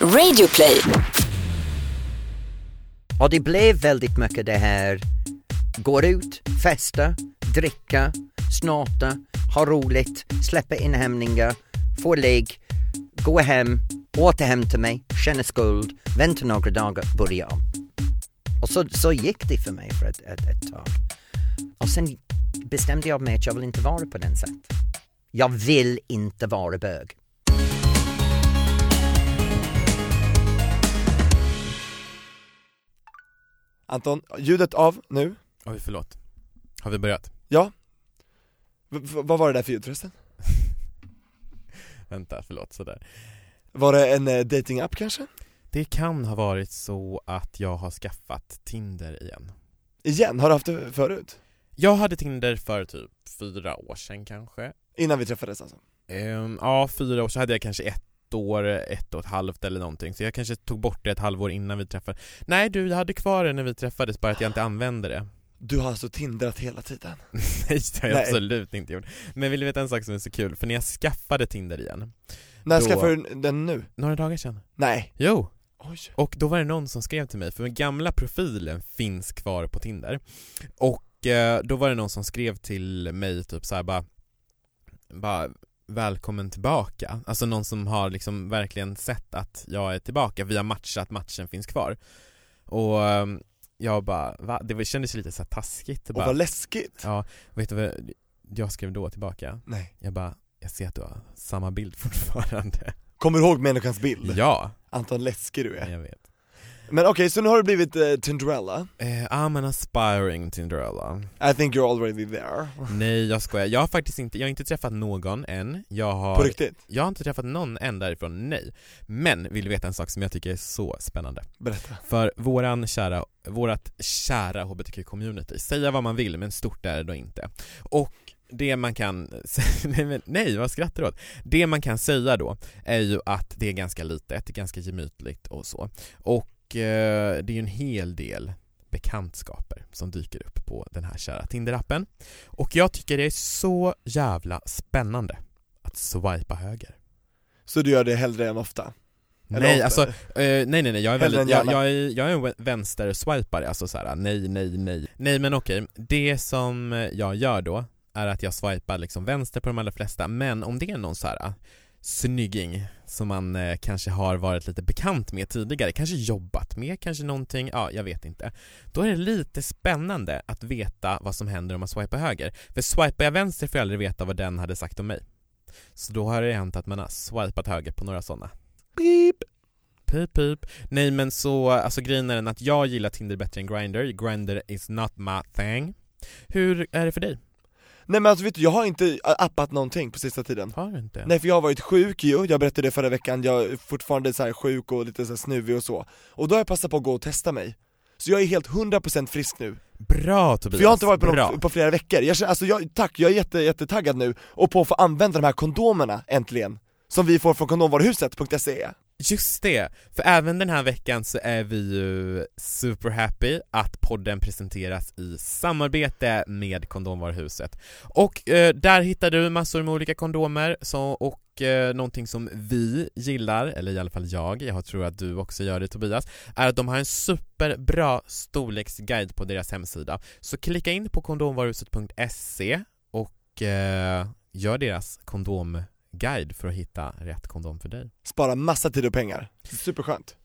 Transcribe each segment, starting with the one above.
Radioplay. Och det blev väldigt mycket det här, går ut, festa, dricka, snata, ha roligt, släppa in hämningar, få ligg, gå hem, återhämta mig, känna skuld, vänta några dagar, börja om. Och så, så gick det för mig för ett, ett, ett tag. Och sen bestämde jag mig att jag vill inte vara på den sätt. Jag vill inte vara bög. Anton, ljudet av nu. Oj, förlåt. Har vi börjat? Ja. V vad var det där för ljud förresten? Vänta, förlåt, sådär. Var det en eh, datingapp kanske? Det kan ha varit så att jag har skaffat Tinder igen. Igen? Har du haft det förut? Jag hade Tinder för typ fyra år sedan kanske. Innan vi träffades alltså? Ehm, ja, fyra år så hade jag kanske ett år, ett och ett halvt eller någonting. Så jag kanske tog bort det ett halvår innan vi träffades. Nej du, jag hade kvar det när vi träffades, bara att jag inte använde det. Du har alltså tindrat hela tiden? Nej, det har jag Nej. absolut inte gjort. Men vill du veta en sak som är så kul? För när jag skaffade Tinder igen, När Då- skaffade du den nu? några dagar sedan. Nej. Jo, Oj. Och då var det någon som skrev till mig, för den gamla profilen finns kvar på Tinder Och eh, då var det någon som skrev till mig typ såhär bara, bara Välkommen tillbaka, alltså någon som har liksom verkligen sett att jag är tillbaka, vi har matchat, matchen finns kvar Och eh, jag bara, va? Det kändes lite så taskigt Och bara, vad läskigt. Ja, vet du vad jag skrev då tillbaka? Nej. Jag bara, jag ser att du har samma bild fortfarande Kommer du ihåg människans bild? Ja, Anton läskig du är. jag vet Men okej, så nu har du blivit eh, Tinderella. Eh, I'm an aspiring Tinderella I think you're already there. Nej jag skojar, jag har faktiskt inte, jag har inte träffat någon än Jag På har, riktigt? jag har inte träffat någon än därifrån, nej Men vill du veta en sak som jag tycker är så spännande? Berätta. För våran kära, vårat kära hbtq-community, säga vad man vill men stort är det då inte Och det man kan, nej, men, nej vad skrattar du åt? Det man kan säga då är ju att det är ganska litet, ganska gemytligt och så Och eh, det är ju en hel del bekantskaper som dyker upp på den här kära Tinder-appen Och jag tycker det är så jävla spännande att swipa höger Så du gör det hellre än ofta? Eller Nej ofta? alltså, eh, nej nej nej, jag är väldigt, jag, jag, är, jag är en vänster-swipare, alltså såhär nej nej nej Nej men okej, det som jag gör då är att jag swipar liksom vänster på de allra flesta, men om det är någon så här snygging som man eh, kanske har varit lite bekant med tidigare, kanske jobbat med, kanske någonting, ja jag vet inte Då är det lite spännande att veta vad som händer om man swipar höger För swipar jag vänster får jag aldrig veta vad den hade sagt om mig Så då har det hänt att man har swipat höger på några sådana Beep. Pip pip. Nej men så, alltså grejen är den att jag gillar Tinder bättre än Grindr, Grindr is not my thing Hur är det för dig? Nej men alltså vet du, jag har inte appat någonting på sista tiden. Har du inte? Nej för jag har varit sjuk ju, jag berättade det förra veckan, jag är fortfarande så sjuk och lite så snuvig och så. Och då har jag passat på att gå och testa mig. Så jag är helt 100% frisk nu, Bra Tobias! för jag har inte varit på, Bra. någon, på flera veckor, jag känner, alltså jag, tack, jag är jätte, jättetaggad nu. Och på att få använda de här kondomerna äntligen. Som vi får från kondomvaruhuset.se Just det! För även den här veckan så är vi ju super happy att podden presenteras i samarbete med Kondomvaruhuset Och eh, där hittar du massor med olika kondomer så, och eh, någonting som vi gillar, eller i alla fall jag, jag tror att du också gör det Tobias, är att de har en superbra storleksguide på deras hemsida Så klicka in på kondomvaruhuset.se och eh, gör deras kondom kondomguide för att hitta rätt kondom för dig. Spara massa tid och pengar, superskönt.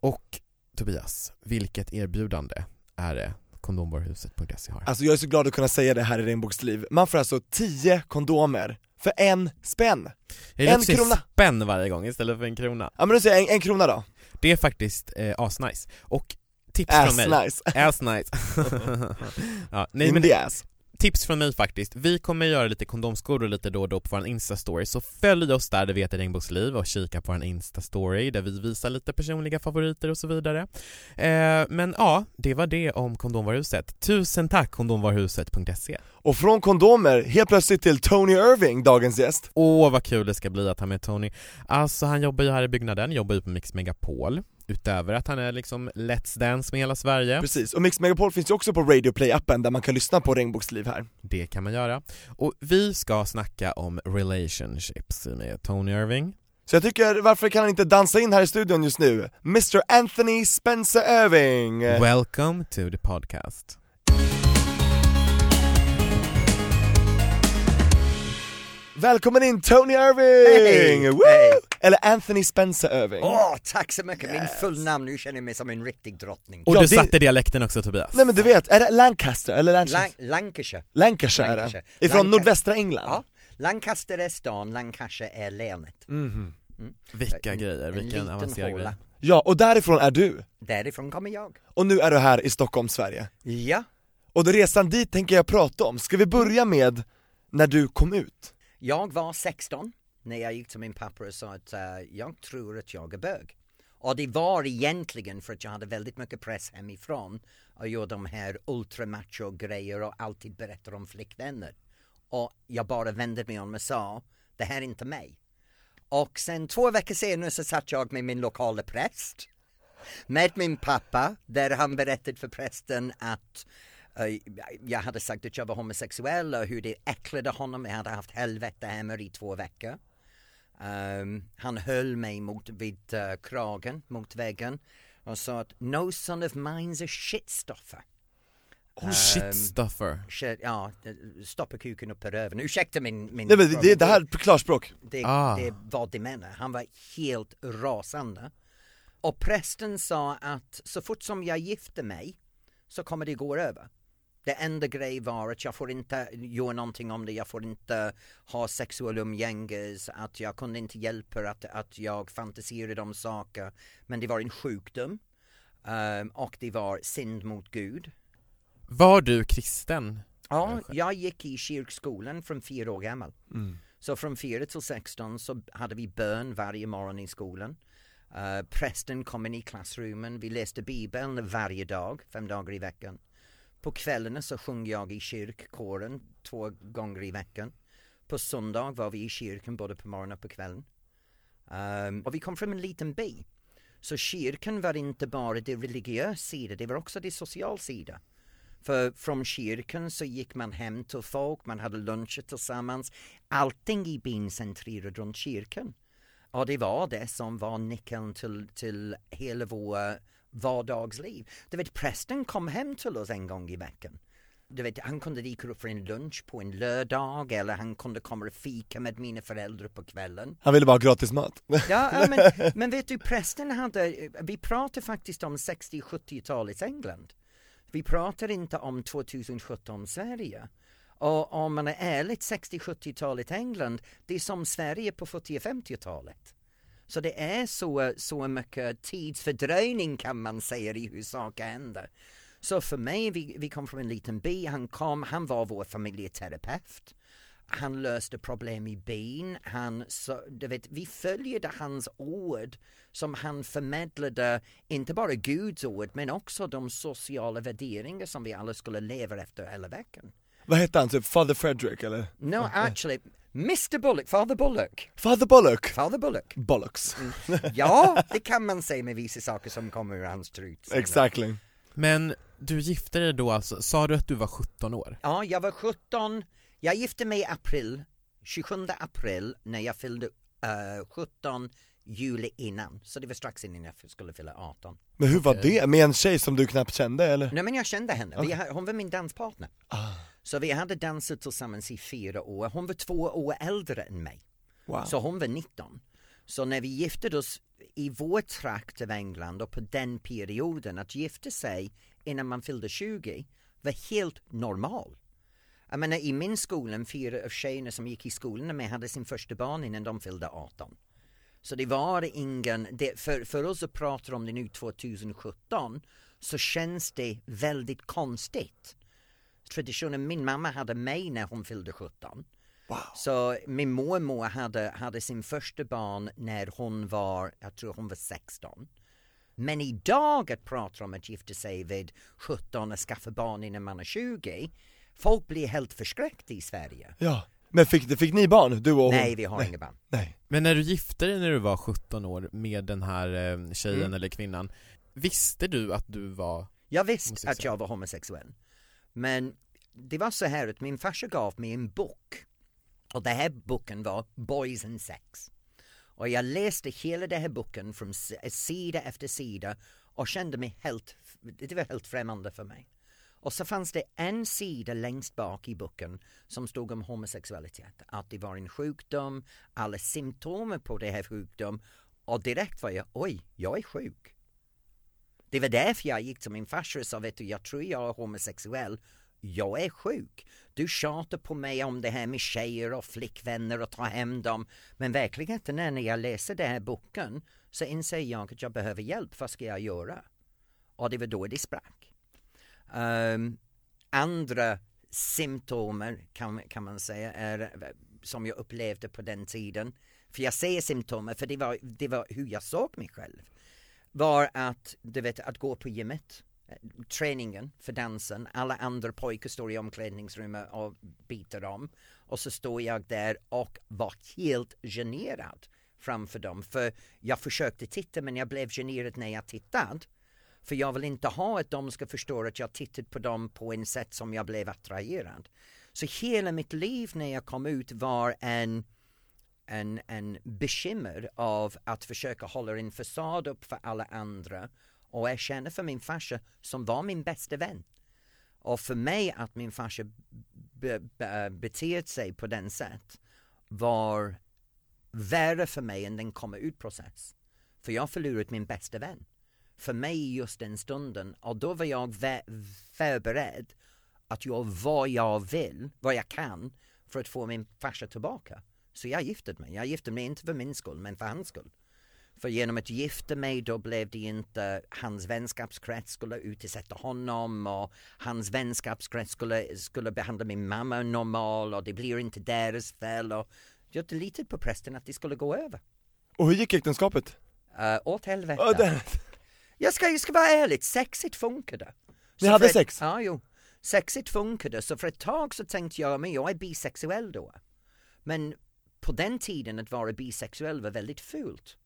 Och Tobias, vilket erbjudande är det kondomvaruhuset.se har? Alltså jag är så glad att kunna säga det här i Regnbågsliv, man får alltså 10 kondomer för en spänn! Jag en krona. spänn varje gång istället för en krona. Ja men då säger jag en, en krona då, Det är faktiskt eh, asnice, och tips från ass mig. nice, Ass nice. Ja, nej, in men the ass tips från mig faktiskt, vi kommer göra lite kondomskolor lite då och då på vår instastory Så följ oss där, det vet Regnbågsliv och kika på vår instastory där vi visar lite personliga favoriter och så vidare. Eh, Men ja, det var det om kondomvaruhuset. Tusen tack kondomvaruhuset.se Och från kondomer, helt plötsligt till Tony Irving, dagens gäst. Åh vad kul det ska bli att ha med Tony. Alltså han jobbar ju här i byggnaden, jobbar ju på Mix Megapol Utöver att han är liksom Let's Dance med hela Sverige Precis, och Mix Megapol finns ju också på Radio Play-appen där man kan lyssna på Regnbågsliv här Det kan man göra Och vi ska snacka om relationships med Tony Irving Så jag tycker, varför kan han inte dansa in här i studion just nu? Mr Anthony Spencer Irving! Welcome to the podcast. Välkommen in Tony Irving! Woo! Hej! Eller Anthony Spencer Irving. Åh, tack så mycket! Min full namn, nu känner jag mig som en riktig drottning. Och Ja, du det- satte dialekten också Tobias. Nej men du vet, är det Lancaster eller Lancashire? Lan- Lancashire. Lancashire är det. Lancashire. Ifrån Lanca- nordvästra England. Ja, Lancaster är stan, Lancashire är länet. Mhm. Vilka grejer, En vilken avancerad grej. Ja, och därifrån är du. Därifrån kommer jag. Och nu är du här i Stockholm, Sverige. Ja, Och då resan dit tänker jag prata om. Ska vi börja med när du kom ut? jag var 16 när jag gick till min pappa och sa att uh, jag tror att jag är bög. Och det var egentligen för att jag hade väldigt mycket press hemifrån och gjorde de här ultramacho grejer och alltid berättar om flickvänner. Och jag bara vände mig om och sa, det här är inte mig. Och sen två veckor senare så satt jag med min lokala präst med min pappa där han berättade för prästen att uh, jag hade sagt att jag var homosexuell och hur det äcklade honom. Jag hade haft helvete hemma i två veckor. Ehm, han höll mig mot, vid eh, kragen mot väggen och sa att no son of mine's a shitstuffer. Oh, Ehm, Shit stuffer. Shit, ja, stoppa kuken upp i röven. Ursäkta min... min Nej men det, det här är klarspråk. det, Ah. det var det menar. Han var helt rasande. Och prästen sa att så fort som jag gifter mig så kommer det gå över. Det enda grej var att jag får inte göra någonting om det, jag får inte ha sexuell umgänges, att jag kunde inte hjälpa att, att jag fantiserade om saker. Men det var en sjukdom ehm, och det var synd mot Gud. Var du kristen? Ja, jag gick i kyrkskolan från fyra år gammal. Så från 4 till 16 så hade vi bön varje morgon i skolan. Uh, prästen kom in i klassrummen, vi läste bibeln varje dag, fem dagar i veckan. På kvällarna så sjöng jag i kyrkkåren två gånger i veckan. På söndag var vi i kyrkan både på morgonen och på kvällen. Um, och vi kom från en liten by. Så kyrkan var inte bara det religiösa sida, det var också det sociala sida. För från kyrkan så gick man hem till folk, man hade luncher tillsammans. Allting i byn centrerade runt kyrkan. Och det var det som var nyckeln till, till hela vår vardagsliv. Du vet, prästen kom hem till oss en gång i veckan. Du vet, han kunde dyka upp för en lunch på en lördag eller han kunde komma och fika med mina föräldrar på kvällen. Han ville bara ha gratis mat. Ja, men, men vet du, prästen hade, vi pratar faktiskt om 60-70-talets England. Vi pratar inte om 2017 Sverige. Och om man är ärlig, 60-70-talet England, det är som Sverige på 40 och 50-talet. Så det är så, så mycket tidsfördröjning kan man säga i hur saker händer. Så för mig, vi, vi kom från en liten by, han kom, han var vår familjeterapeut. Han löste problem i byn, han, så, du vet, vi följde hans ord som han förmedlade, inte bara Guds ord men också de sociala värderingar som vi alla skulle leva efter hela veckan. Vad hette han, typ Father Frederick eller? No, actually, Mr Bullock, Father Bullock, Father Bullock? Father Bullock. Bollocks. Ja, det kan man säga med vissa saker som kommer ur hans trut. Exactly. Men du gifte dig då alltså, sa du att du var 17 år? Ja, jag var 17, jag gifte mig i april, 27 april när jag fyllde eh, 17 juli innan, så det var strax innan jag skulle fylla 18. Men hur var det? Med en tjej som du knappt kände eller? Nej men jag kände henne, ha- hon var min danspartner. Ah, Så vi hade dansat tillsammans i fyra år, hon var två år äldre än mig. wow. Så hon var 19. Så när vi gifte oss i vår trakt av England och på den perioden att gifta sig innan man fyllde 20 var helt normal. Jag menar i min skola, fyra av tjejerna som gick i skolan med hade sin första barn innan de fyllde 18. Så det var ingen, det, för, för oss att prata om det nu 2017 så känns det väldigt konstigt. Traditionen, min mamma hade mig när hon fyllde 17. wow. Så min mormor hade, hade sin första barn när hon var, jag tror hon var 16. Men idag att prata om att gifta sig vid 17 och skaffa barn innan man är 20, folk blir helt förskräckta i Sverige. Ja. Men fick, fick ni barn? Du och hon? Nej, vi har Nej. inga barn. Nej. Men när du gifte dig när du var 17 år med den här eh, tjejen Mm. eller kvinnan, visste du att du var Jag visste Homosexuell. att jag var homosexuell. Men det var så här att min farsa gav mig en bok. Och den här boken var Boys and Sex. Och jag läste hela den här boken från sida efter sida och kände mig helt, det var helt främmande för mig. Och så fanns det en sida längst bak i boken som stod om homosexualitet. Att det var en sjukdom, alla symptomer på det här sjukdomen och direkt var jag, oj, jag är sjuk. Det var därför jag gick till min farsa och sa, vet du, jag tror jag är homosexuell. Jag är sjuk. Du tjatar på mig om det här med tjejer och flickvänner och ta hem dem. Men verkligheten är när jag läser den här boken så inser jag att jag behöver hjälp. Vad ska jag göra? Och det var då det sprack. Um, andra symptomer kan, kan man säga är som jag upplevde på den tiden. För jag säger symptomer för det var, det var hur jag såg mig själv. Var att, du vet, att gå på gymmet, eh, träningen för dansen, alla andra pojkar står i omklädningsrummet och biter dem. Och så står jag där och var helt generad framför dem. För jag försökte titta men jag blev generad när jag tittade. För jag vill inte ha att de ska förstå att jag tittat på dem på en sätt som jag blev attraherad. Så hela mitt liv när jag kom ut var en, en, en bekymmer av att försöka hålla en fasad upp för alla andra och erkänna för min farsa som var min bästa vän. Och för mig att min farsa be, be, beter sig på den sätt var värre för mig än den komma ut process. För jag förlorat min bästa vän för mig just den stunden och då var jag vä- förberedd att göra vad jag vill, vad jag kan för att få min farsa tillbaka. Så jag gifte mig. Jag gifte mig inte för min skull men för hans skull. För genom att gifta mig då blev det inte hans vänskapskrets skulle utsätta honom och hans vänskapskrets skulle, skulle behandla min mamma normal och det blir inte deras fel och jag litade på prästen att det skulle gå över. Och hur gick äktenskapet? Uh, åt helvete. Ja, det, Jag ska, jag ska vara ärlig, sexigt funkade. Ni Så hade ett- sex? Ja, jo. Sexigt funkade, så för ett tag så tänkte jag, men jag är bisexuell då. Men på den tiden att vara bisexuell var väldigt fult.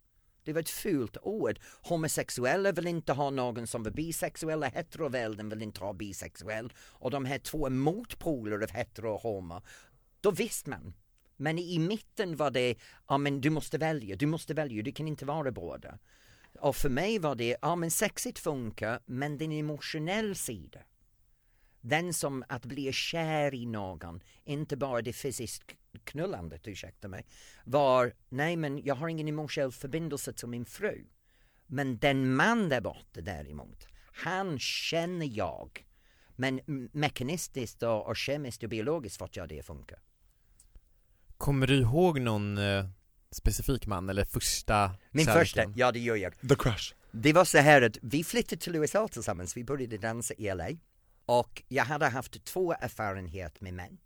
Det var ett fult ord. Homosexuella vill inte ha någon som var bisexuell, och heterovälden vill inte ha bisexuell. Och de här två motpoler av hetero och homo, då visste man. Men i mitten var det, ja men du måste välja, du måste välja, du kan inte vara båda. Och för mig var det, ja men sexigt funkar, men den emotionell sida. Den som att bli kär i någon, inte bara det fysiskt knullandet, ursäkta mig, var, nej men jag har ingen emotionell förbindelse till min fru. Men den man där borta däremot, han känner jag. Men mekanistiskt och, och kemiskt och biologiskt fått jag det att funka. Kommer du ihåg någon eh, specifik man eller första Min kärleken? första, ja det gör jag. the crush. Det var så här att vi flyttade till USA tillsammans, vi började dansa i LA och jag hade haft två erfarenheter med män.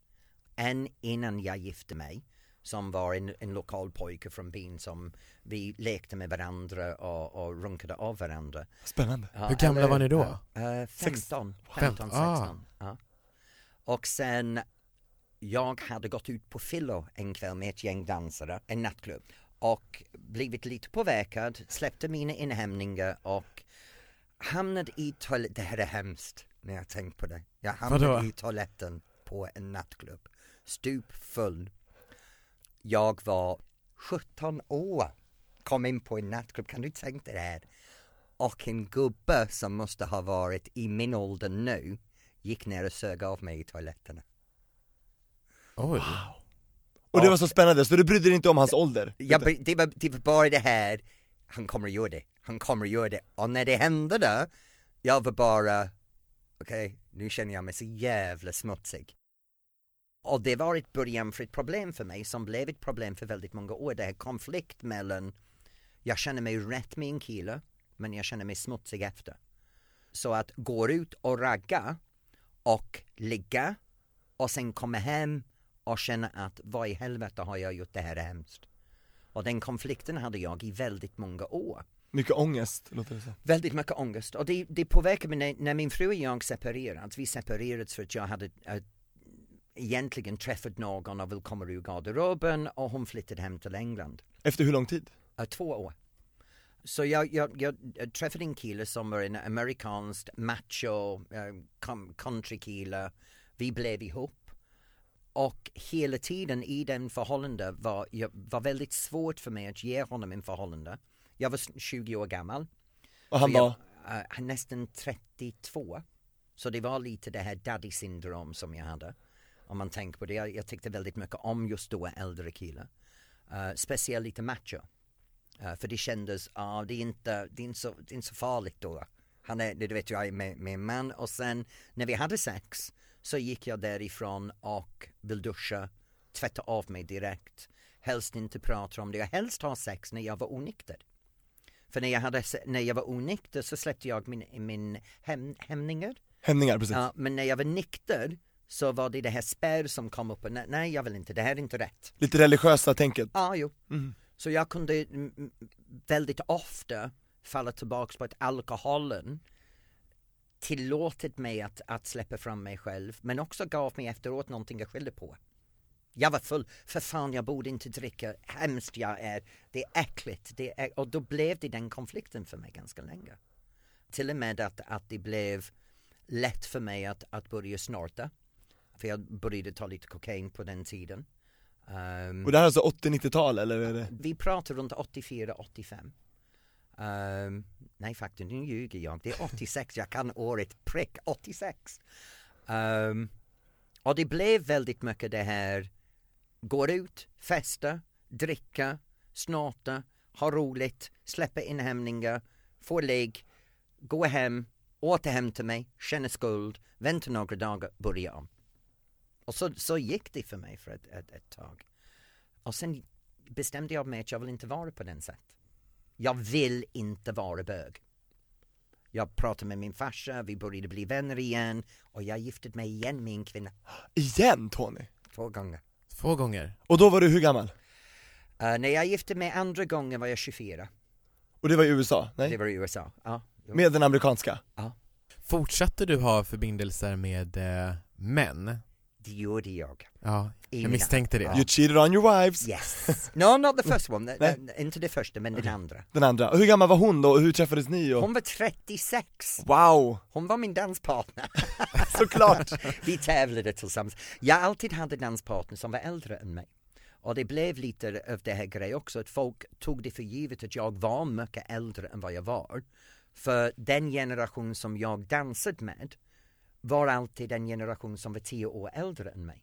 En innan jag gifte mig som var en, en lokal pojke från byn som vi lekte med varandra och, och runkade av varandra. Spännande. Ja, Hur gamla var ni då? Uh, 15, Sex- 15, 16. Ah. Ja. Och sen, jag hade gått ut på fyllo en kväll med ett gäng dansare, en nattklubb. Och blivit lite påverkad, släppte mina inhämningar och hamnade i toaletten, det här är hemskt när jag tänkt på det. Jag hamnade Vadå? i toaletten på en nattklubb, stupfull. Jag var 17 år, kom in på en nattklubb, kan du tänka dig det här? Och en gubbe som måste ha varit i min ålder nu gick ner och sög av mig i toaletterna. Oj. Och det var så spännande, så du brydde dig inte om hans ålder? Jag, bry- det, var, det var bara det här, han kommer att göra det, han kommer att göra det. Och när det hände då, jag var bara, okej, nu känner jag mig så jävla smutsig. Och det var ett början för ett problem för mig som blev ett problem för väldigt många år. Det här konflikt mellan, jag känner mig rätt med en kille, men jag känner mig smutsig efter. Så att gå ut och ragga och ligga och sen komma hem och känna att vad i helvete har jag gjort, det här hemskt. Och den konflikten hade jag i väldigt många år. Mycket ångest, låter det som. Väldigt mycket ångest och det, det påverkade mig när, när min fru och jag separerades. Vi separerades för att jag hade äh, egentligen träffat någon och vill komma ur garderoben och hon flyttade hem till England. Efter hur lång tid? Äh, två år. Så jag, jag, jag träffade en kille som var en amerikansk macho äh, com- countrykille. Vi blev ihop. och hela tiden i den förhållande var, jag, var väldigt svårt för mig att ge honom en förhållande. Jag var 20 år gammal. Och han var, är nästan 32. Så det var lite det här daddy syndrom som jag hade. Om man tänker på det. Jag, jag tyckte väldigt mycket om just då äldre killar. Uh, speciellt lite macho. Eh, för det kändes, ja det är inte, det är inte, så, det är inte så farligt då. Han är, det vet jag är med, med en man och sen när vi hade sex så gick jag därifrån och vill duscha, tvätta av mig direkt. Helst inte prata om det, jag helst ha sex när jag var onykter. För när jag, hade, när jag var onykter så släppte jag min, min häm, hämningar. hämningar precis. Ja, men när jag var nykter så var det det här spärr som kom upp och nej, nej jag vill inte, det här är inte rätt. Lite religiösa tänket. Ja, jo. Mm. Så jag kunde väldigt ofta falla tillbaks på att alkoholen tillåtit mig att, att släppa fram mig själv men också gav mig efteråt någonting att skylla på. Jag var full, för fan jag borde inte dricka, hemskt jag är, det är äckligt, det är, och då blev det den konflikten för mig ganska länge. Till och med att, att det blev lätt för mig att, att börja snorta. För jag började ta lite kokain på den tiden. Ehm, Och det här är alltså 80-90-tal eller? Är det? vi pratar runt 84-85. Ehm, nej faktiskt, nu ljuger jag. Det är 86, jag kan året prick 86. Ehm, och det blev väldigt mycket det här, går ut, festa, dricka, snorta, ha roligt, släppa in hämningar, få ligg, gå hem, återhämta mig, känna skuld, vänta några dagar, börja om. Och så, så gick det för mig för ett, ett, ett tag. Och sen bestämde jag mig att jag vill inte vara på den sätt. Jag vill inte vara bög. Jag pratade med min farsa, vi började bli vänner igen och jag gifte mig igen med en kvinna Igen Tony? två gånger. Två gånger. Och då var du hur gammal? Uh, när jag gifte mig andra gången var jag 24. Och det var i USA? Nej? Det var i USA. Ja. Med den amerikanska? Fortsatte du ha förbindelser med eh, män? Det gjorde jag. Ja, jag mina- misstänkte det. Ja. You cheated on your wives? Yes. No, not the first one. Nej. Inte det första, men den andra. Den andra, och hur gammal var hon då och hur träffades ni? Och... Hon var 36. Wow, Hon var min danspartner. såklart! Vi tävlade tillsammans. Jag alltid hade danspartner som var äldre än mig. Och det blev lite av det här grejen också, att folk tog det för givet att jag var mycket äldre än vad jag var. För den generation som jag dansade med var alltid den generation som var tio år äldre än mig.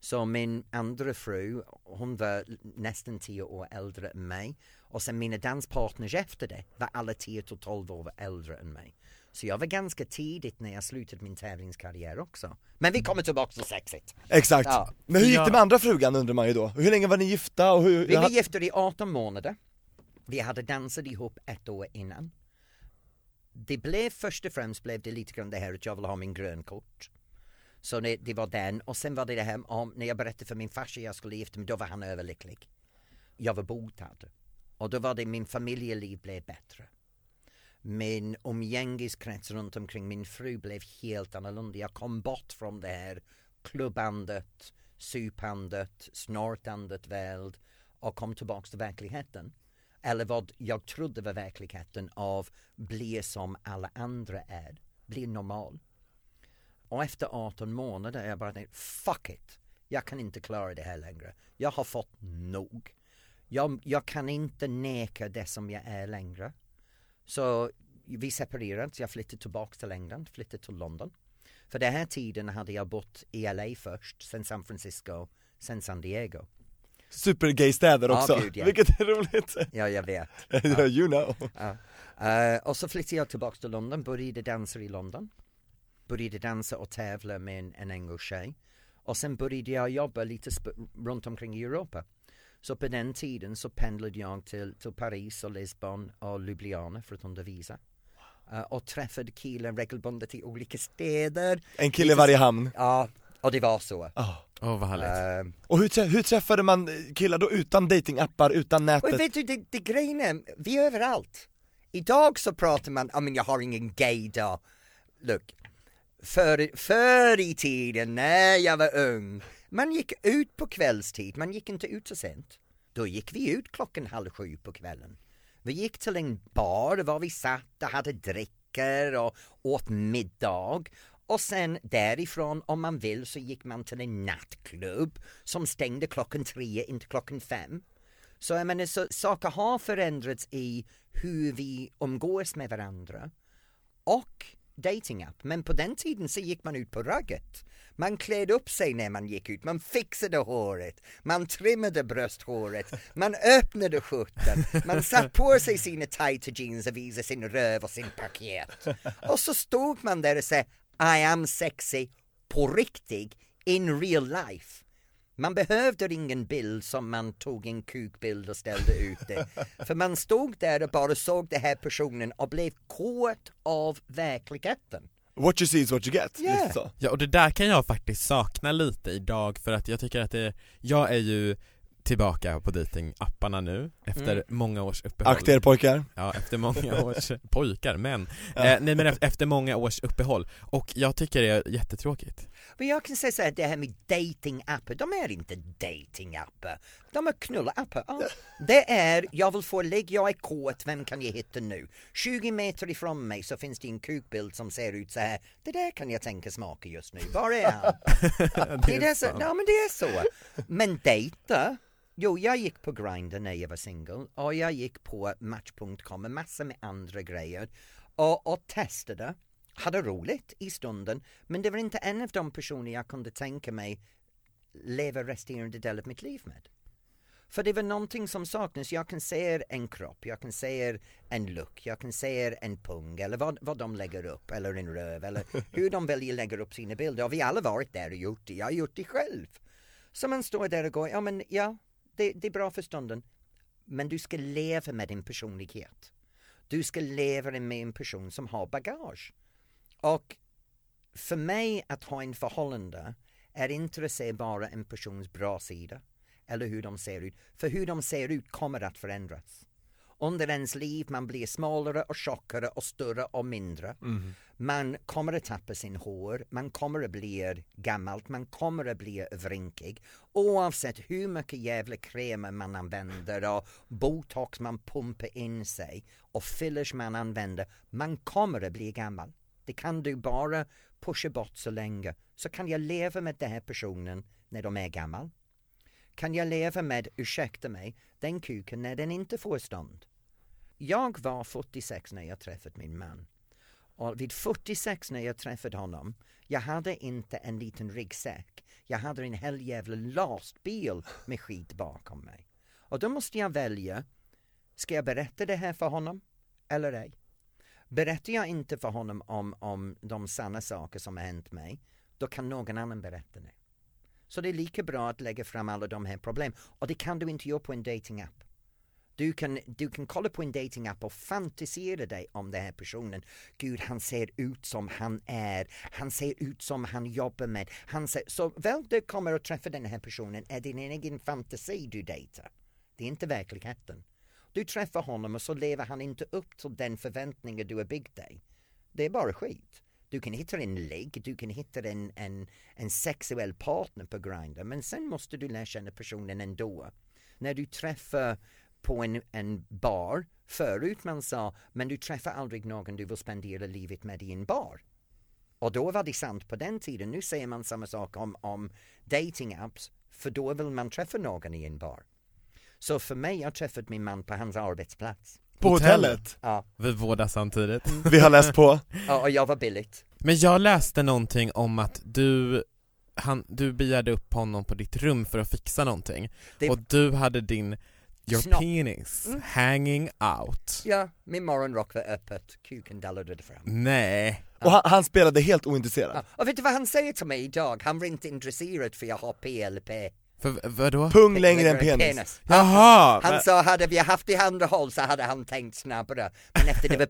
Så min andra fru, hon var nästan tio år äldre än mig. Och sen mina danspartners efter det var alla 10 till 12 år äldre än mig. Så jag var ganska tidigt när jag slutade min tävlingskarriär också. Men vi kommer tillbaka till sexigt. Exakt. Ja. Men hur gick det med andra frugan undrar man ju då? Hur länge var ni gifta och hur? Vi var gifta i 18 månader. Vi hade dansat ihop ett år innan. Det blev först och främst blev det lite grann det här att jag vill ha min grönkort. Så det, det var den och sen var det det här om när jag berättade för min farsa jag skulle gifta mig, då var han överlycklig. Jag var botad. Och då var det min familjeliv blev bättre. Min umgängeskrets runt omkring min fru blev helt annorlunda. Jag kom bort från det här klubbandet, supandet, snortandet väl och kom tillbaks till verkligheten. Eller vad jag trodde var verkligheten av bli som alla andra är, bli normal. Och efter 18 månader jag bara tänkte, fuck it, jag kan inte klara det här längre. Jag har fått nog. Jag, jag kan inte neka det som jag är längre. Så vi separerades, jag flyttade tillbaka till England, flyttade till London. För den här tiden hade jag bott i LA först, sen San Francisco, sen San Diego. Supergay-städer Ja, också, gud, ja. vilket är roligt! Ja, jag vet. you know! Ja. Eh, och så flyttade jag tillbaka till London, började dansa i London. Började dansa och tävla med en, en engelsk tjej. Och sen började jag jobba lite runt omkring i Europa. Så på den tiden så pendlade jag till, till Paris och Lisbon och Ljubljana för att undervisa. Eh, och träffade killar regelbundet i olika städer. En kille i varje hamn. Ja, och det var så. Ah. Åh vad härligt. Eh, Och hur, trä- hur träffade man killar då utan datingappar, utan Och nätet? vet du, det, det grejen är, vi är överallt. Idag så pratar man, I mean, jag har ingen gay dag. Look, förr, förr i tiden när jag var ung, man gick ut på kvällstid, man gick inte ut så sent. Då gick vi ut klockan halv sju på kvällen. Vi gick till en bar var vi satt och hade drickor och åt middag och sen därifrån om man vill så gick man till en nattklubb som stängde klockan tre, inte klockan fem. Så jag menar, så, saker har förändrats i hur vi umgås med varandra och datingapp. Men på den tiden så gick man ut på ragget. Man klädde upp sig när man gick ut, man fixade håret, man trimmade brösthåret, man öppnade skjortan, man satt på sig sina tighta jeans och visade sin röv och sin paket. Och så stod man där och sa i am sexy på riktigt, in real life. Man behövde ingen bild som man tog en kukbild och ställde ut det. För man stod där och bara såg den här personen och blev kåt av verkligheten. What you see is what you get, Yeah. Ja och det där kan jag faktiskt sakna lite idag för att jag tycker att det, jag är ju tillbaka på datingapparna nu efter Mm. många års uppehåll Akta er pojkar. Ja, efter många års, pojkar, men, Ja. eh, nej men ef- efter många års uppehåll och jag tycker det är jättetråkigt Men jag kan säga så här, det här med datingappar, de är inte datingappar. De är knullappar. Ja. Det är, jag vill få ligg, jag är kåt, vem kan jag hitta nu? 20 meter ifrån mig så finns det en kukbild som ser ut så här. Det där kan jag tänka smaka just nu, var är han? det, är det så, ja men det är så. Men dejta, jo jag gick på Grindr när jag var singel och jag gick på Match.com och massor med andra grejer och, och testade, hade roligt i stunden men det var inte en av de personer jag kunde tänka mig leva resterande del av mitt liv med. För det var någonting som saknas. Jag kan se en kropp, jag kan se en look, jag kan se en pung eller vad, vad de lägger upp eller en röv eller hur de väljer lägger upp sina bilder. Och vi alla varit där och gjort det. Jag har gjort det själv. Så man står där och går, ja men ja, det, det är bra för stunden. Men du ska leva med din personlighet. Du ska leva med en person som har bagage. Och för mig att ha en förhållande är inte att se bara en persons bra sida eller hur de ser ut. För hur de ser ut kommer att förändras. Under ens liv man blir smalare och tjockare och större och mindre. Man kommer att tappa sin hår, man kommer att bli gammalt, man kommer att bli vrinkig. Oavsett hur mycket jävla krämer man använder och botox man pumpar in sig och fillers man använder, man kommer att bli gammal. Det kan du bara pusha bort så länge. Så kan jag leva med den här personen när de är gammal? Kan jag leva med, ursäkta mig, den kuken när den inte får stånd? Jag var 46 när jag träffade min man. Och vid 46 när jag träffade honom, jag hade inte en liten ryggsäck. Jag hade en hel jävla lastbil med skit bakom mig. Och då måste jag välja, ska jag berätta det här för honom eller ej? Berättar jag inte för honom om, om de sanna saker som har hänt mig, då kan någon annan berätta det. Så det är lika bra att lägga fram alla de här problemen. Och det kan du inte göra på en datingapp. Du kan, du kan kolla på en datingapp och fantisera dig om den här personen. Gud, han ser ut som han är. Han ser ut som han jobbar med. Han ser, så väl du kommer att träffa den här personen är det din egen fantasi du dejtar. Det är inte verkligheten. Du träffar honom och så lever han inte upp till den förväntningen du har byggt dig. Det är bara skit. Du kan hitta en ligg, du kan hitta en, en, en sexuell partner på Grindr men sen måste du lära känna personen ändå. När du träffar på en, en bar, förut man sa men du träffar aldrig någon du vill spendera livet med i en bar. Och då var det sant på den tiden. Nu säger man samma sak om, om dating-apps för då vill man träffa någon i en bar. Så för mig, jag träffade min man på hans arbetsplats. På Hotellet. Ja, Vi båda samtidigt Vi har läst på. ja, och jag var billigt. Men jag läste någonting om att du, han, du begärde upp honom på ditt rum för att fixa någonting Det- och du hade din Your Snopp. penis Mm. hanging out Ja, min morgonrock var öppet, kuken dallrade fram. Nej Och han, han spelade helt ointresserad. Ja, och vet du vad han säger till mig idag? Han var inte intresserad för jag har PLP. För vadå? Pung längre än penis. Jaha! Han men- sa hade vi haft i andra håll så hade han tänkt snabbare. Men efter det var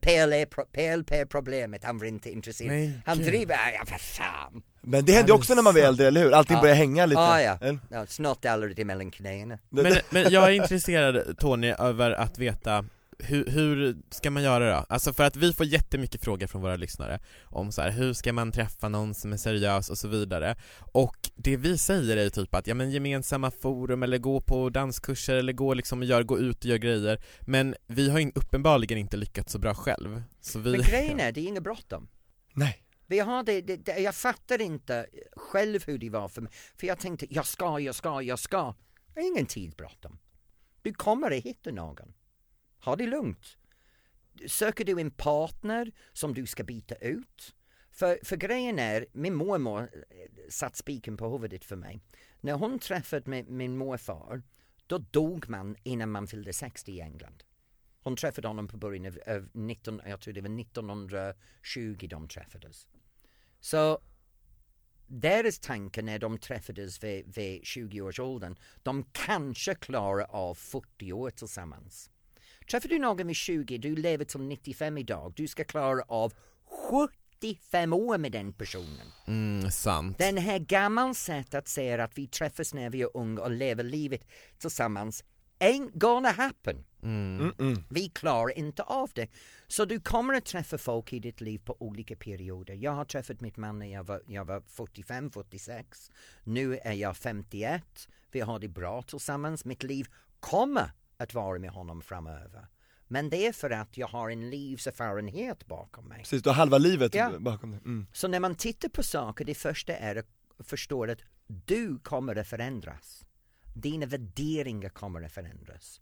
PLP-problemet, han var inte intresserad. Men han driver, ja vad fan. Men det händer ju Ja, också när man blir äldre, eller hur? Allting Ja. börjar hänga lite. Ah, ja. En- ja, snart dallrar det mellan knäna. Men, men jag är intresserad Tony över att veta hur, hur ska man göra då? Alltså för att vi får jättemycket frågor från våra lyssnare om så här, hur ska man träffa någon som är seriös och så vidare och det vi säger är ju typ att ja men gemensamma forum eller gå på danskurser eller gå liksom och gör, gå ut och göra grejer men vi har ju uppenbarligen inte lyckats så bra själv så vi Men grejen är, det är inget bråttom. Nej. Vi har det, det, det, jag fattar inte själv hur det var för mig. För jag tänkte, jag ska, jag ska, jag ska. Ingen tid bråttom. Du kommer att hitta någon. Ha det lugnt. Söker du en partner som du ska byta ut? För, för grejen är, min mormor eh, satt spiken på huvudet för mig. När hon träffade med min morfar, då dog man innan man fyllde 60 i England. Hon träffade honom på början av, av 19, jag tror det var 1920 de träffades. Så deras tanke när de träffades vid, vid 20-årsåldern, de kanske klarar av 40 år tillsammans. Träffar du någon vid 20, du lever till 95 idag, du ska klara av 75 år med den personen. Mm, sant. Den här gammal sätt att säga att vi träffas när vi är unga och lever livet tillsammans ain't gonna happen. Mm. Mm-mm. Vi klarar inte av det. Så du kommer att träffa folk i ditt liv på olika perioder. Jag har träffat mitt man när jag var, jag var 45, 46. Nu är jag 51. Vi har det bra tillsammans. Mitt liv kommer att vara med honom framöver. Men det är för att jag har en livserfarenhet bakom mig. Precis, du har halva livet Ja. bakom dig. Mm. Så när man tittar på saker, det första är att förstå att du kommer att förändras. Dina värderingar kommer att förändras.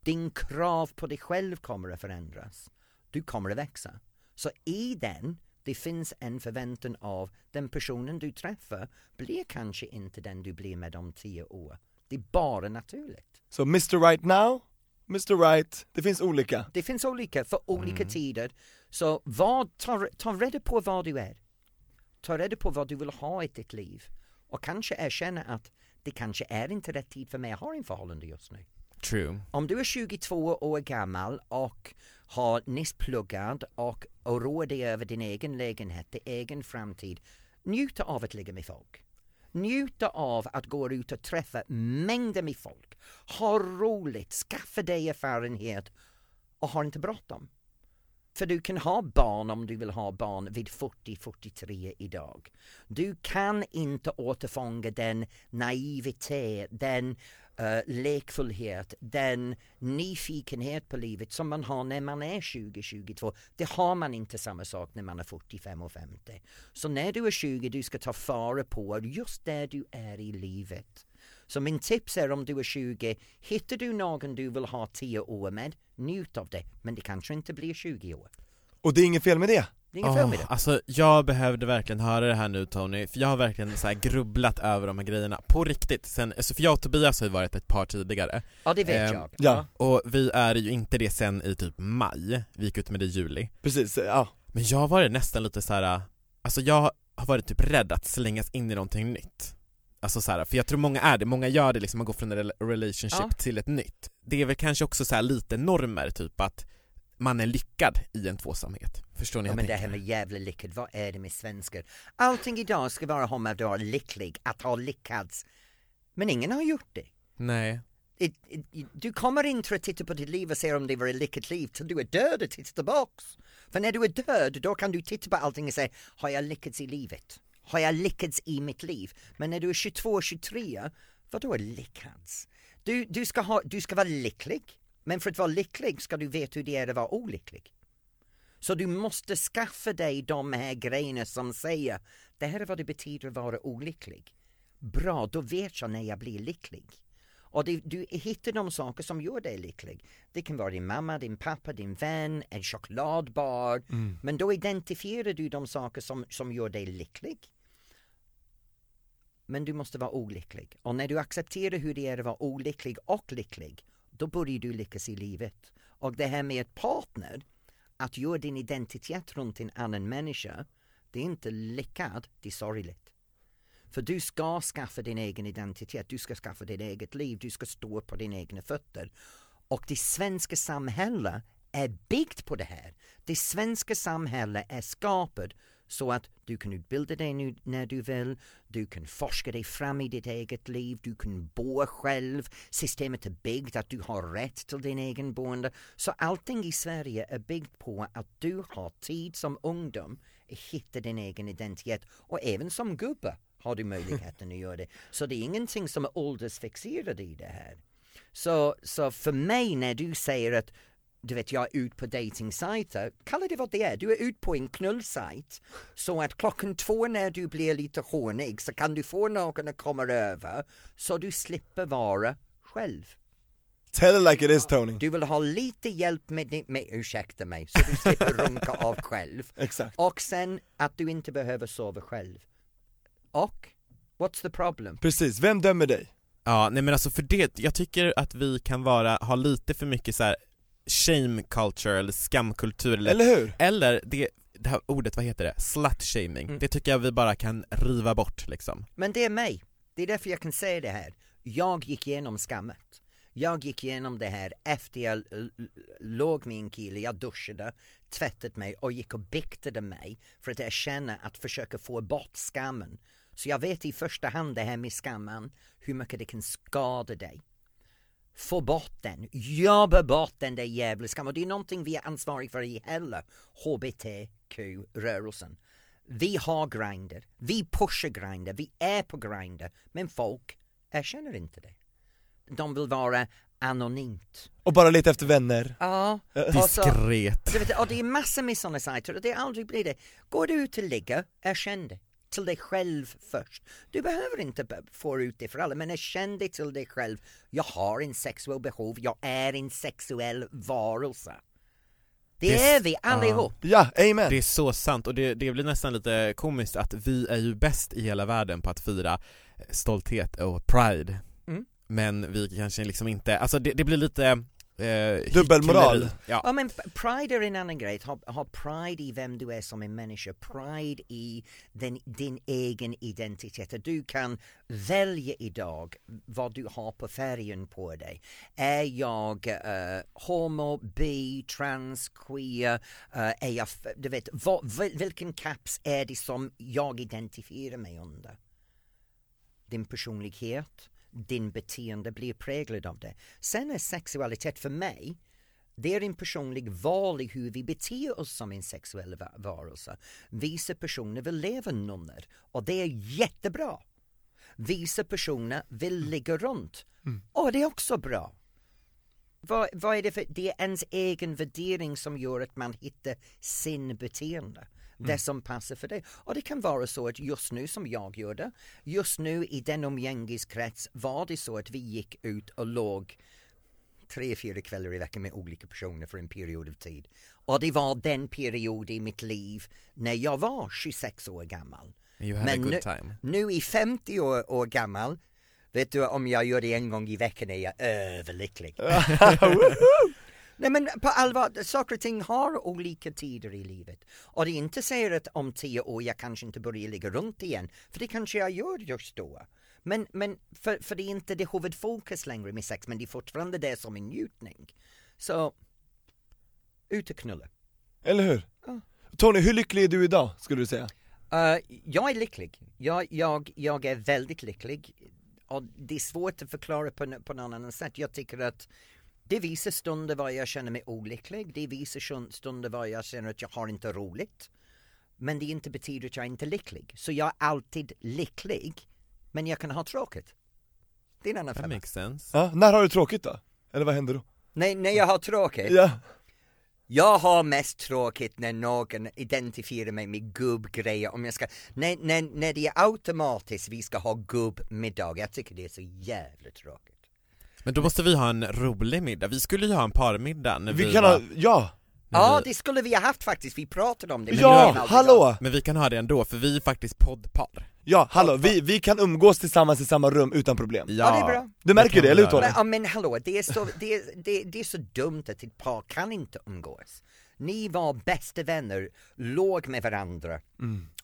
Din krav på dig själv kommer att förändras. Du kommer att växa. Så i den, det finns en förväntan av den personen du träffar blir kanske inte den du blir med om tio år. Det är bara naturligt. Så Mr Right Now, Mr Right, det finns olika. Det finns olika för olika tider. Så vad, ta, ta reda på vad du är. Ta reda på vad du vill ha i ditt liv. Och kanske erkänna att det kanske är inte rätt tid för mig att ha en förhållande just nu. True. Om du är 22 år gammal och har nyss pluggat och oroar dig över din egen lägenhet, din egen framtid, njuta av att ligga med folk. Njuta av att gå ut och träffa mängder med folk. Ha roligt, skaffa dig erfarenhet och ha inte bråttom. För du kan ha barn om du vill ha barn vid 40-43 idag. Du kan inte återfånga den naivitet, den uh, lekfullhet, den nyfikenhet på livet som man har när man är 20-22. Det har man inte samma sak när man är 45 och 50. Så när du är 20 du ska ta fara på just där du är i livet. Så min tips är om du är 20, hittar du någon du vill ha 10 år med, njut av det. Men det kanske inte blir 20 år. Och det är inget fel med det. Det är inget fel med det. alltså jag behövde verkligen höra det här nu Tony, för jag har verkligen så här grubblat över de här grejerna, på riktigt, sen, alltså för jag och Tobias har ju varit ett par tidigare, Ja, det vet Ehm, jag. ja. och vi är ju inte det sen i typ maj, vi gick ut med det i juli Precis, ja. Men jag har varit nästan lite så här. alltså jag har varit typ rädd att slängas in i någonting nytt Alltså så här, för jag tror många är det, många gör det liksom, man går från en rela- relationship Ja. till ett nytt Det är väl kanske också så här lite normer, typ att man är lyckad i en tvåsamhet Förstår ni? Ja, men det här med jävla lyckad, vad är det med svenskar? Allting idag ska vara om att vara lycklig, att ha lyckats. Men ingen har gjort det. Nej, It, it, du kommer inte att titta på ditt liv och se om det var ett lyckat liv till du är död och titta tillbaks. För när du är död, då kan du titta på allting och säga, har jag lyckats i livet? Har jag lyckats i mitt liv? Men när du är 22, 23, vad då är lyckats? Du, du, ska ha, du ska vara lycklig, men för att vara lycklig ska du veta hur det är att vara olycklig. Så du måste skaffa dig de här grejerna som säger, det här är vad det betyder att vara olycklig. Bra, då vet jag när jag blir lycklig. Och det, du hittar de saker som gör dig lycklig. Det kan vara din mamma, din pappa, din vän, en chokladbar. Men då identifierar du de saker som, som gör dig lycklig. Men du måste vara olycklig. Och när du accepterar hur det är att vara olycklig och lycklig, då börjar du lyckas i livet. Och det här med ett partner, att göra din identitet runt en annan människa, det är inte lyckat, det är sorgligt. För du ska skaffa din egen identitet, du ska skaffa ditt eget liv, du ska stå på dina egna fötter. Och det svenska samhället är byggt på det här. Det svenska samhället är skapat så att du kan utbilda dig nu när du vill, du kan forska dig fram i ditt eget liv, du kan bo själv, systemet är byggt att du har rätt till din egen boende. Så allting i Sverige är byggt på att du har tid som ungdom att hitta din egen identitet och även som gubbe har du möjligheten att göra det. Så det är ingenting som är åldersfixerat i det här. Så, så för mig när du säger att du vet jag är ute på datingsajter, kalla det vad det är, du är ute på en knullsajt så att klockan två när du blir lite hånig så kan du få någon att komma över så du slipper vara själv. Tell it like it is Tony. Du vill ha lite hjälp med, din- med ursäkta mig, så du slipper runka av själv. Exakt. Och sen att du inte behöver sova själv. Och, what's the problem? Precis, vem dömer dig? Ja, nej men alltså för det, jag tycker att vi kan vara, ha lite för mycket så här shame culture eller skamkultur eller, Eller hur? eller det, det här ordet, vad heter det? Slut-shaming. Mm. Det tycker jag vi bara kan riva bort liksom. Men det är mig. Det är därför jag kan säga det här. Jag gick igenom skammet. Jag gick igenom det här efter jag låg med en kille, jag duschade, tvättat mig och gick och biktade mig för att erkänna att försöka få bort skammen. Så jag vet i första hand det här med skammen, hur mycket det kan skada dig. Få bort den, jobba bort den där jävla skammen. Och det är någonting vi är ansvariga för i hela HBTQ-rörelsen. Vi har grinder, vi pushar grinder, vi är på grinder, men folk erkänner inte det. De vill vara anonymt. Och bara leta efter vänner. Ja, och så- Diskret. du vet, och det är massor med sådana sajter och det aldrig blir det. Går du ut och ligga, erkänn det. Till dig själv först. Du behöver inte få ut det för alla, men erkänn det till dig själv. Jag har en sexuell behov, jag är en sexuell varelse. Det, Det är vi allihop. Ja, amen! Det är så sant och det, det blir nästan lite komiskt att vi är ju bäst i hela världen på att fira stolthet och pride. Mm. Men vi kanske liksom inte, alltså det, det blir lite eh, Dubbelmoral. Ja. Ja men pride är en annan grej, ha, ha pride i vem du är som en människa, pride i den, din egen identitet. Du kan välja idag vad du har på färgen på dig. Är jag eh, homo, bi, trans, queer, eh, är jag, du vet, vad, vil- vilken caps är det som jag identifierar mig under? din personlighet, din beteende blir präglad av det. Sen är sexualitet för mig, det är en personlig val i hur vi beter oss som en sexuell va- varelse. Vissa personer vill leva nunnor och det är jättebra. Vissa personer vill ligga runt och det är också bra. Vad, vad är det för, det är ens egen värdering som gör att man hittar sin beteende. Det som passar för dig. Och det kan vara så att just nu som jag gör det, just nu i den umgängeskrets var det så att vi gick ut och låg tre, fyra kvällar i veckan med olika personer för en period av tid. Och det var den period i mitt liv när jag var 26 år gammal. You had Men a good nu- time. Nu i 50 år, år gammal, vet du om jag gör det en gång i veckan är jag överlycklig. Nej men på allvar, saker och ting har olika tider i livet. Och det är inte säger att om tio år jag kanske inte börjar ligga runt igen, för det kanske jag gör just då. Men, men för, för det är inte det huvudfokus längre med sex, men det är fortfarande det som en njutning. Så, ut och knulla. Eller hur? Ja. Tony, hur lycklig är du idag, skulle du säga? Eh, jag är lycklig. Jag, jag, jag är väldigt lycklig. Och det är svårt att förklara på, på någon annan sätt. Jag tycker att det visar stunder var jag känner mig olycklig. Det visar stunder var jag känner att jag har inte roligt. Men det inte betyder att jag inte är lycklig. Så jag är alltid lycklig. Men jag kan ha tråkigt. Det är en annan That femma. makes sense. Ja, när har du tråkigt då? Eller vad händer då? Nej, när jag har tråkigt. Ja, Jag har mest tråkigt när någon identifierar mig med gubbgrejer om jag ska, när, när, när det är automatiskt vi ska ha gubbmiddag, jag tycker det är så jävla tråkigt. Men då måste vi ha en rolig middag, vi skulle ju ha en parmiddag när vi, vi kan var, ha, ja! Ja, vi, det skulle vi ha haft faktiskt, vi pratade om det. men det Ja, aldrig hallå! Men vi kan ha det ändå, för vi är faktiskt poddpar Ja, hallå, vi, vi kan umgås tillsammans i samma rum utan problem Ja, det är bra. Du märker det, eller hur. Tony? Ja, men hallå, det är, så, det, är, det, det är så dumt att ett par kan inte umgås. Ni var bästa vänner, låg med varandra.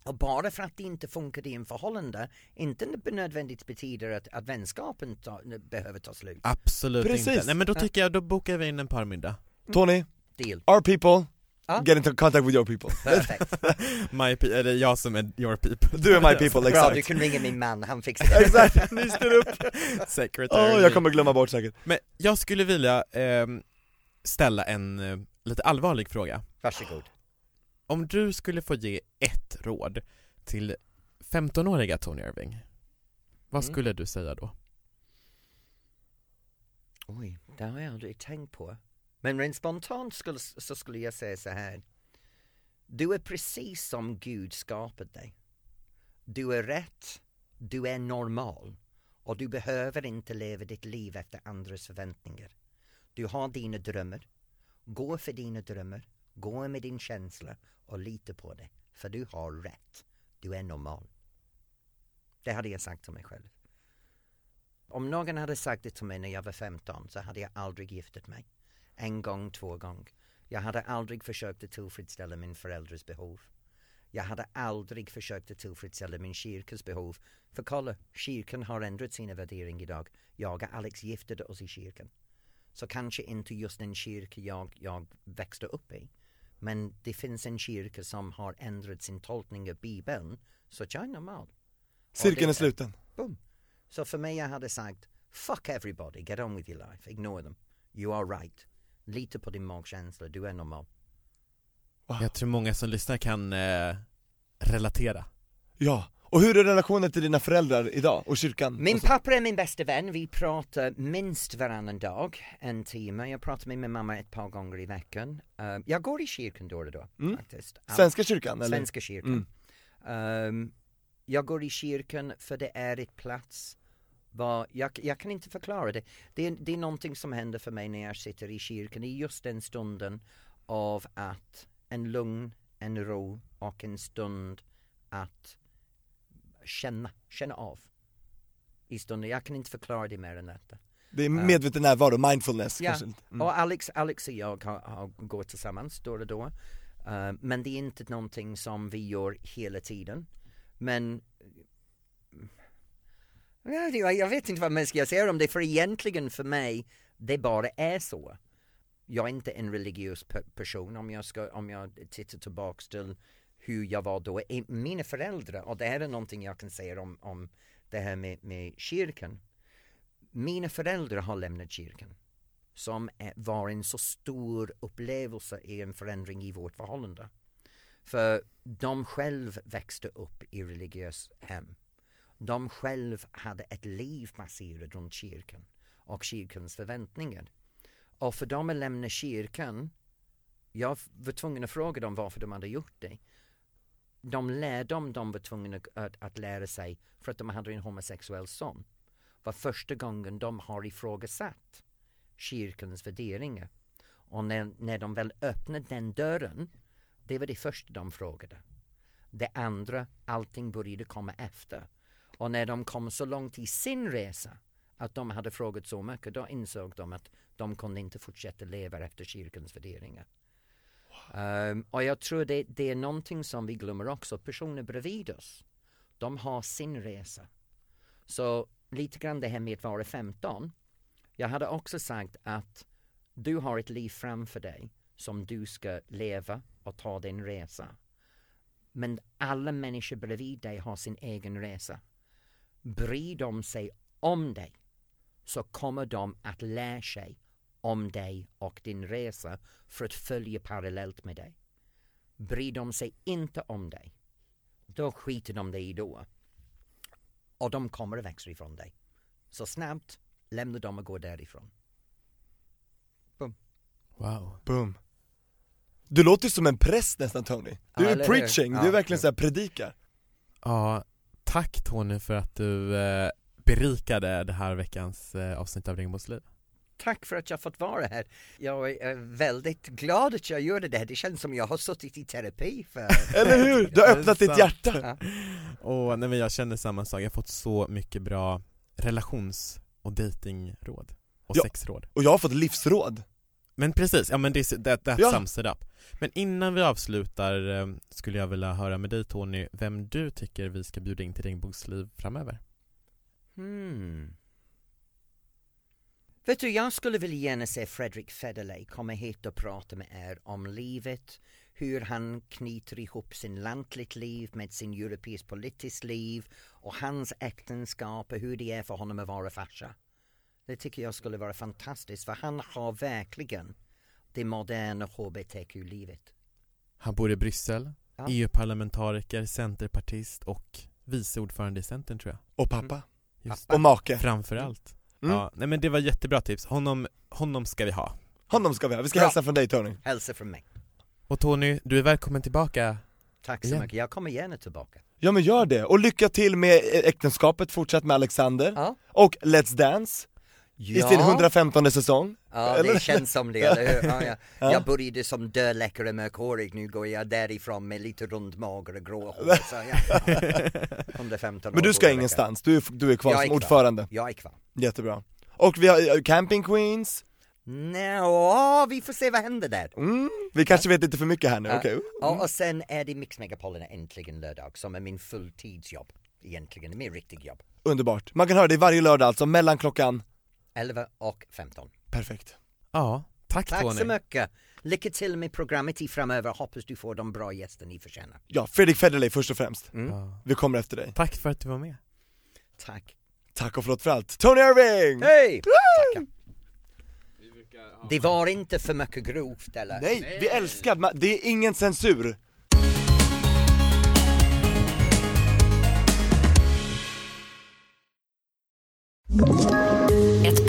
Och bara för att det inte funkar i en förhållande, inte nödvändigt betyder att, att vänskapen ta, behöver ta slut. Absolut Precis. inte. Nej men då tycker jag, då bokar vi in en parmiddag Tony, Deal. our people, Ja. get into contact with your people Perfekt. My pe- eller jag som är your people Du är my people, Bra, exakt du kan ringa min man, han fixar det. Exakt, ni styr upp! Secretary Åh, jag kommer glömma bort säkert Men jag skulle vilja ehm, ställa en eh, lite allvarlig fråga Varsågod. Om du skulle få ge ett råd till 15-åriga Tony Irving Vad Mm. skulle du säga då? Oj, det har jag aldrig tänkt på. Men rent spontant skulle, så skulle jag säga så här. Du är precis som Gud skapade dig. Du är rätt, du är normal och du behöver inte leva ditt liv efter andras förväntningar. Du har dina drömmar. Gå för dina drömmar. Gå med din känsla och lita på det. För du har rätt. Du är normal. Det hade jag sagt till mig själv. Om någon hade sagt det till mig när jag var 15 så hade jag aldrig giftat mig. En gång, två gånger. Jag hade aldrig försökt att tillfredsställa min föräldrars behov. Jag hade aldrig försökt att tillfredsställa min kyrkas behov. För kolla, kyrkan har ändrat sina värderingar idag. Jag och Alex giftade oss i kyrkan. Så kanske inte just den kyrka jag, jag växte upp i. Men det finns en kyrka som har ändrat sin tolkning av Bibeln. Så jag är normal. Cirkeln är sluten. Boom. Så för mig jag hade sagt Fuck everybody, get on with your life, ignore them. You are right. Lita på din magkänsla, du är normal. Wow. Jag tror många som lyssnar kan eh, relatera. Ja, och hur är relationen till dina föräldrar idag och kyrkan? Min och pappa är min bästa vän, vi pratar minst varannan dag, en timme. Jag pratar med min mamma ett par gånger i veckan. Eh, jag går i kyrkan då och då Mm. faktiskt. All- Svenska kyrkan eller? Svenska kyrkan. Ehm, jag går i kyrkan för det är ett plats var, jag, jag kan inte förklara det. det. är- Det är någonting som händer för mig när jag sitter i kyrkan i just den stunden av att en lugn, en ro och en stund att känna, känna av i stunden. Jag kan inte förklara det mer än detta. Det är medveten närvaro, mindfulness Ja, kanske? Mm. och Alex, Alex och jag har, har, går tillsammans då och då. Eh, men det är inte någonting som vi gör hela tiden. Men Ja, jag vet inte vad man ska säga om det, för egentligen för mig, det bara är så. Jag är inte en religiös pe- person om jag, ska, om jag tittar tillbaks till hur jag var då. Mina föräldrar, och det här är någonting jag kan säga om, om det här med, med kyrkan. Mina föräldrar har lämnat kyrkan som var en så stor upplevelse i en förändring i vårt förhållande. För de själv växte upp i religiös hem. De själv hade ett liv baserat runt kyrkan och kyrkans förväntningar. Och för dem att lämna kyrkan, jag var tvungen att fråga dem varför de hade gjort det. De lärde dem de var tvungna att, att lära sig för att de hade en homosexuell son. var första gången de har ifrågasatt kyrkans värderingar. Och när, när de väl öppnade den dörren, det var det första de frågade. Det andra, allting började komma efter. Och när de kom så långt i sin resa att de hade frågat så mycket, då insåg de att de kunde inte fortsätta leva efter kyrkans värderingar. Um, och jag tror det, det är någonting som vi glömmer också, personer bredvid oss, de har sin resa. Så lite grann det här med att vara 15, jag hade också sagt att du har ett liv framför dig som du ska leva och ta din resa. Men alla människor bredvid dig har sin egen resa. Bryr de sig om dig så kommer de att lära sig om dig och din resa för att följa parallellt med dig. Bryr de sig inte om dig, då skiter de dig då. Och de kommer att växa ifrån dig. Så snabbt lämna dem och gå därifrån. Wow. Boom. Du låter som en präst nästan Tony. Du är preaching, du är verkligen såhär predikar. Ja, tack Tony för att du eh, berikade det här veckans eh, avsnitt av Ringborgs liv. Tack för att jag fått vara här. Jag är väldigt glad att jag gjorde det här. Det känns som jag har suttit i terapi för... Eller hur? Du har öppnat ditt hjärta. Ja. Och nej, men jag känner samma sak, jag har fått så mycket bra relations och datingråd och Ja. sexråd. Och jag har fått livsråd. Men precis, ja men det, that, that Ja. sums it up. Men innan vi avslutar eh, skulle jag vilja höra med dig Tony, vem du tycker vi ska bjuda in till Regnbågsliv framöver? Hmm. Vet du, jag skulle vilja gärna se Fredrik Federley komma hit och prata med er om livet, hur han knyter ihop sin lantligt liv med sin europeisk politiskt liv och hans äktenskap och hur det är för honom att vara farsa. Det tycker jag skulle vara fantastiskt för han har verkligen det moderna hbtq-livet. Han bor i Bryssel, Ja. EU-parlamentariker, centerpartist och vice ordförande i Centern tror jag. Och pappa. Just Och make. Framför allt. Mm. Ja, nej men det var jättebra tips. Honom, honom ska vi ha. Honom ska vi ha, vi ska Bra. hälsa från dig Tony Hälsa från mig. Och Tony, du är välkommen tillbaka. Tack så Igen. mycket, jag kommer gärna tillbaka. Ja men gör det, och lycka till med äktenskapet fortsatt med Alexander Ja. Och Let's Dance i sin 115 säsong Ja, Eller? det känns som det, eller hur? Ja, ja. Ja. Jag började som dödläckare mörkhårig, nu går jag därifrån med lite rund mage och grå hår. Så, ja. 115 Men du ska ingenstans, du är, du är kvar Jag är som kvar. ordförande. Jag är kvar. Jättebra Och vi har eh, Camping Queens, Nå, vi får se vad händer där. mm, vi kanske vet lite för mycket här nu, Ja. okej Ja, och sen är det Mix Megapolerna äntligen lördag som är min fulltidsjobb egentligen, min riktig jobb. Underbart, man kan höra det varje lördag alltså, mellan klockan 11 och 15. Perfekt Ja, tack, Tack Tony. så mycket! Lycka till med programmet i framöver, hoppas du får de bra gäster ni förtjänar. Ja, Fredrik Federley först och främst, Ja. vi kommer efter dig Tack för att du var med. Tack! Tack och förlåt för allt, Tony Irving! Hej! Tackar! Det var inte för mycket grovt eller? Nej, vi älskar, det är ingen censur